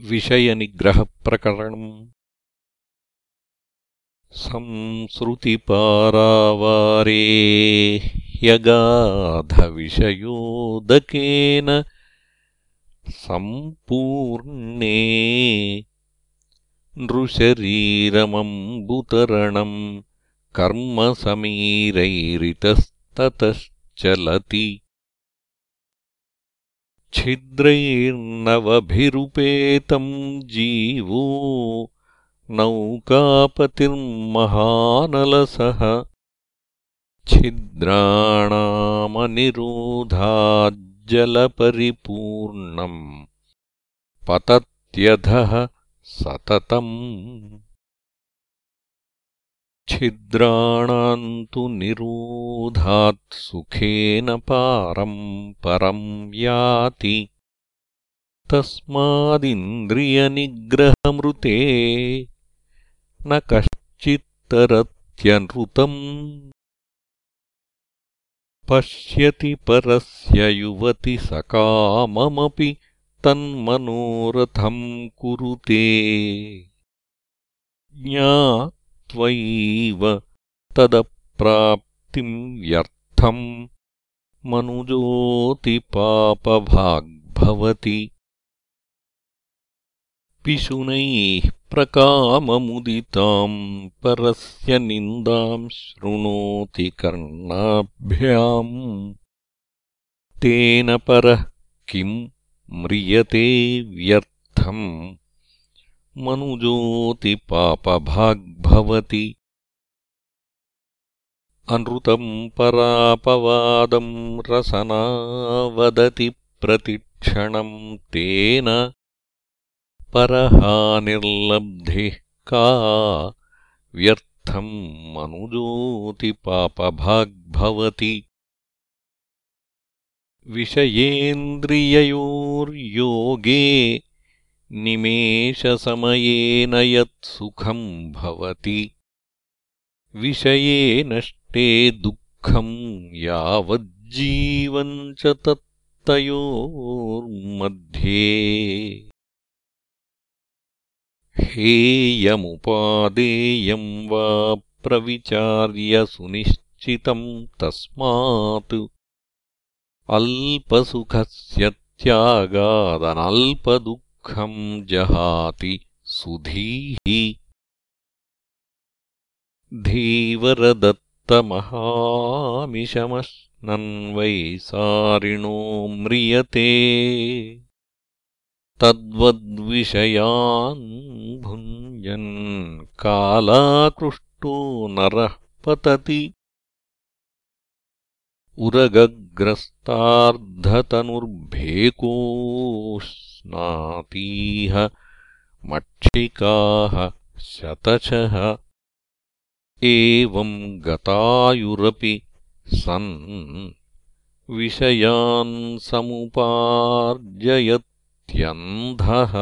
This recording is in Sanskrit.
विषयनिग्रहप्रकरणम् संसृतिपारावारे ह्यगाधविषयोदकेन सम्पूर्णे नृशरीरमम्बुतरणम् कर्मसमीरैरितस्ततश्चलति छिद्रैर्नवभिरुपेतम् जीवो नौकापतिर्महानलसः। छिद्राणामनिरोधाज्जलपरिपूर्णम्। पतत्यधः सततम् छिद्राणाम् तु निरोधात् सुखेन पारम् परम् याति। तस्मादिन्द्रियनिग्रहमृते न कश्चित्तरत्यनृतम् पश्यति परस्य युवति सकाममपि तन्मनोरथम् कुरुते ज्ञात्वैव तदप्राप्तिम् व्यर्थम् मनुजोऽतिपापभाग्भवति पिशुनैः प्रकाममुदिताम् परस्य निन्दाम् शृणोति कर्णाभ्याम्। तेन परः किम् म्रियते व्यर्थम् मनुजोऽतिपापभाग्भवति अनृतम् परापवादम् रसना वदति प्रतिक्षणम् तेन परहानिर्लब्धिः का व्यर्थम् मनुजोऽतिपापभाग्भवति विषयेन्द्रिययोर्योगे निमेषसमयेन यत्सुखम् भवति विषये नष्टे दुःखम् यावज्जीवम् च तत्तयोर्मध्ये। हेयमुपादेयम् वा प्रविचार्य सुनिश्चितम् तस्मात् अल्पसुखस्य त्यागादनल्पदुःखम् जहाति सुधीः। धीवरदत्तमहामिषमश्नन्वैसारिणो म्रियते। तद्वद्विषयान् भुञ्जन् कालाकृष्टो नरः पतति उरगग्रस्तार्धतनुर्भेकोऽश्नातीह मक्षिकाः शतशः एवम् गतायुरपि सन् विषयान् समुपार्जयत्यन्धः